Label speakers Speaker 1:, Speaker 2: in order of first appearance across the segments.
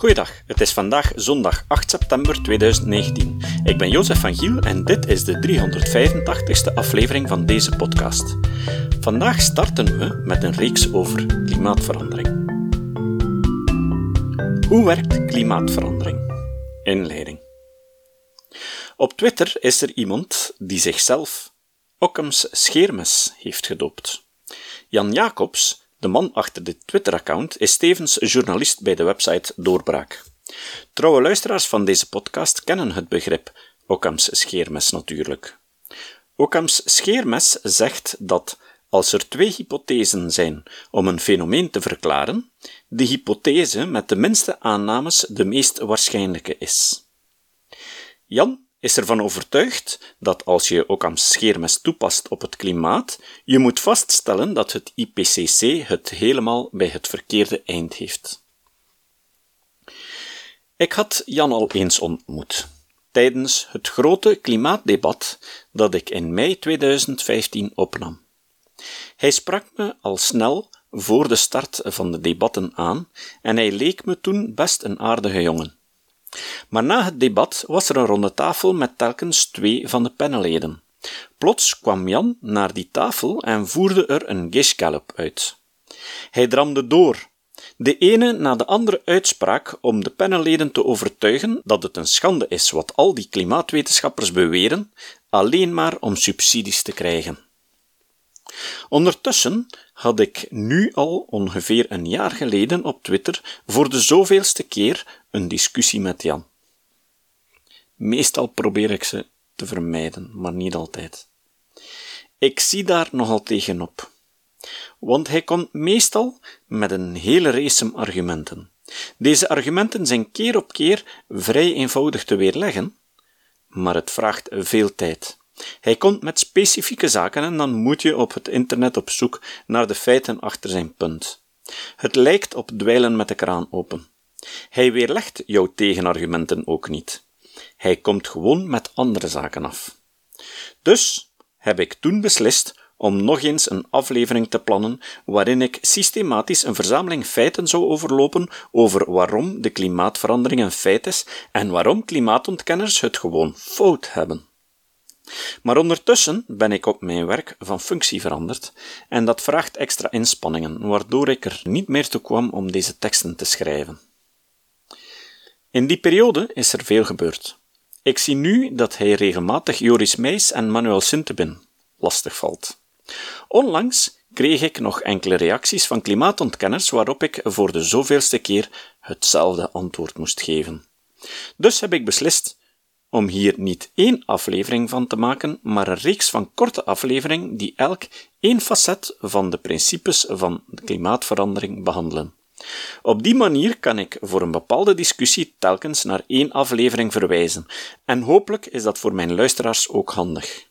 Speaker 1: Goeiedag, het is vandaag zondag 8 september 2019. Ik ben Jozef van Giel en dit is de 385ste aflevering van deze podcast. Vandaag starten we met een reeks over klimaatverandering. Hoe werkt klimaatverandering? Inleiding. Op Twitter is er iemand die zichzelf Occam's scheermes heeft gedoopt. Jan Jacobs, de man achter dit Twitter-account, is tevens journalist bij de website Doorbraak. Trouwe luisteraars van deze podcast kennen het begrip Occam's scheermes natuurlijk. Occam's scheermes zegt dat als er twee hypothesen zijn om een fenomeen te verklaren, de hypothese met de minste aannames de meest waarschijnlijke is. Jan is ervan overtuigd dat als je Occam's scheermes toepast op het klimaat, je moet vaststellen dat het IPCC het helemaal bij het verkeerde eind heeft. Ik had Jan al eens ontmoet, tijdens het grote klimaatdebat dat ik in mei 2015 opnam. Hij sprak me al snel voor de start van de debatten aan en hij leek me toen best een aardige jongen. Maar na het debat was er een ronde tafel met telkens twee van de panelleden. Plots kwam Jan naar die tafel en voerde er een gishgallop uit. Hij dramde door, de ene na de andere uitspraak om de panelleden te overtuigen dat het een schande is wat al die klimaatwetenschappers beweren, alleen maar om subsidies te krijgen. Ondertussen had ik nu al ongeveer een jaar geleden op Twitter voor de zoveelste keer een discussie met Jan. Meestal probeer ik ze te vermijden, maar niet altijd. Ik zie daar nogal tegenop, want hij komt meestal met een hele race argumenten. Deze argumenten zijn keer op keer vrij eenvoudig te weerleggen, maar het vraagt veel tijd. Hij komt met specifieke zaken en dan moet je op het internet op zoek naar de feiten achter zijn punt. Het lijkt op dweilen met de kraan open. Hij weerlegt jouw tegenargumenten ook niet. Hij komt gewoon met andere zaken af. Dus heb ik toen beslist om nog eens een aflevering te plannen waarin ik systematisch een verzameling feiten zou overlopen over waarom de klimaatverandering een feit is en waarom klimaatontkenners het gewoon fout hebben. Maar ondertussen ben ik op mijn werk van functie veranderd en dat vraagt extra inspanningen, waardoor ik er niet meer toe kwam om deze teksten te schrijven. In die periode is er veel gebeurd. Ik zie nu dat hij regelmatig Joris Meijs en Manuel Sintebin lastig valt. Onlangs kreeg ik nog enkele reacties van klimaatontkenners waarop ik voor de zoveelste keer hetzelfde antwoord moest geven. Dus heb ik beslist om hier niet één aflevering van te maken, maar een reeks van korte afleveringen die elk één facet van de principes van de klimaatverandering behandelen. Op die manier kan ik voor een bepaalde discussie telkens naar één aflevering verwijzen, en hopelijk is dat voor mijn luisteraars ook handig.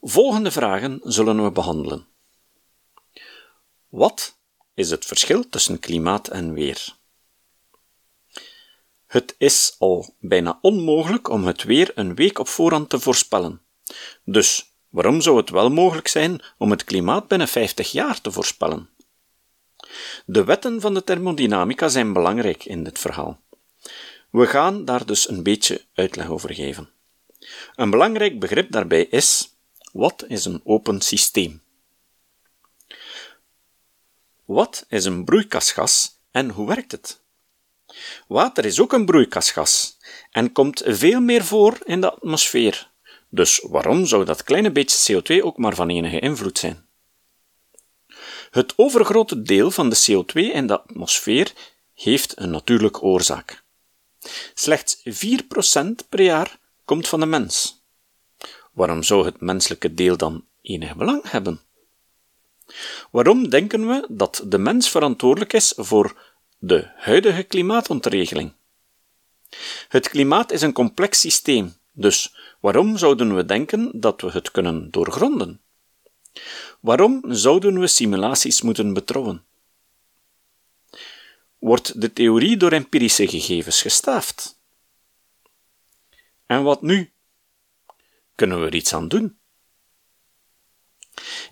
Speaker 1: Volgende vragen zullen we behandelen. Wat is het verschil tussen klimaat en weer? Het is al bijna onmogelijk om het weer een week op voorhand te voorspellen. Dus waarom zou het wel mogelijk zijn om het klimaat binnen 50 jaar te voorspellen? De wetten van de thermodynamica zijn belangrijk in dit verhaal. We gaan daar dus een beetje uitleg over geven. Een belangrijk begrip daarbij is: wat is een open systeem? Wat is een broeikasgas en hoe werkt het? Water is ook een broeikasgas en komt veel meer voor in de atmosfeer. Dus waarom zou dat kleine beetje CO2 ook maar van enige invloed zijn? Het overgrote deel van de CO2 in de atmosfeer heeft een natuurlijke oorzaak. Slechts 4% per jaar komt van de mens. Waarom zou het menselijke deel dan enig belang hebben? Waarom denken we dat de mens verantwoordelijk is voor de huidige klimaatontregeling. Het klimaat is een complex systeem, dus waarom zouden we denken dat we het kunnen doorgronden? Waarom zouden we simulaties moeten betrouwen? Wordt de theorie door empirische gegevens gestaafd? En wat nu? Kunnen we er iets aan doen?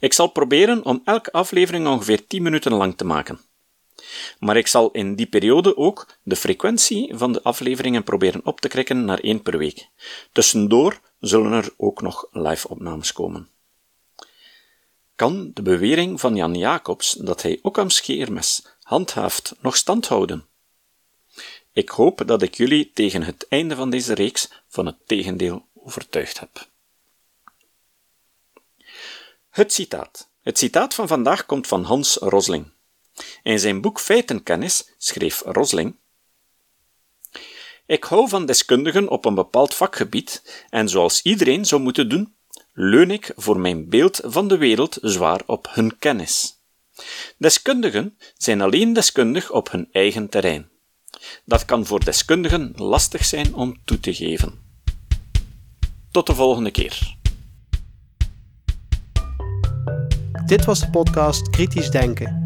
Speaker 1: Ik zal proberen om elke aflevering ongeveer 10 minuten lang te maken. Maar ik zal in die periode ook de frequentie van de afleveringen proberen op te krikken naar één per week. Tussendoor zullen er ook nog live-opnames komen. Kan de bewering van Jan Jacobs dat hij Occam's scheermes handhaaft nog stand houden? Ik hoop dat ik jullie tegen het einde van deze reeks van het tegendeel overtuigd heb. Het citaat. Het citaat van vandaag komt van Hans Rosling. In zijn boek Feitenkennis schreef Rosling ik hou van deskundigen op een bepaald vakgebied en zoals iedereen zou moeten doen, leun ik voor mijn beeld van de wereld zwaar op hun kennis. Deskundigen zijn alleen deskundig op hun eigen terrein. Dat kan voor deskundigen lastig zijn om toe te geven. Tot de volgende keer.
Speaker 2: Dit was de podcast Kritisch Denken.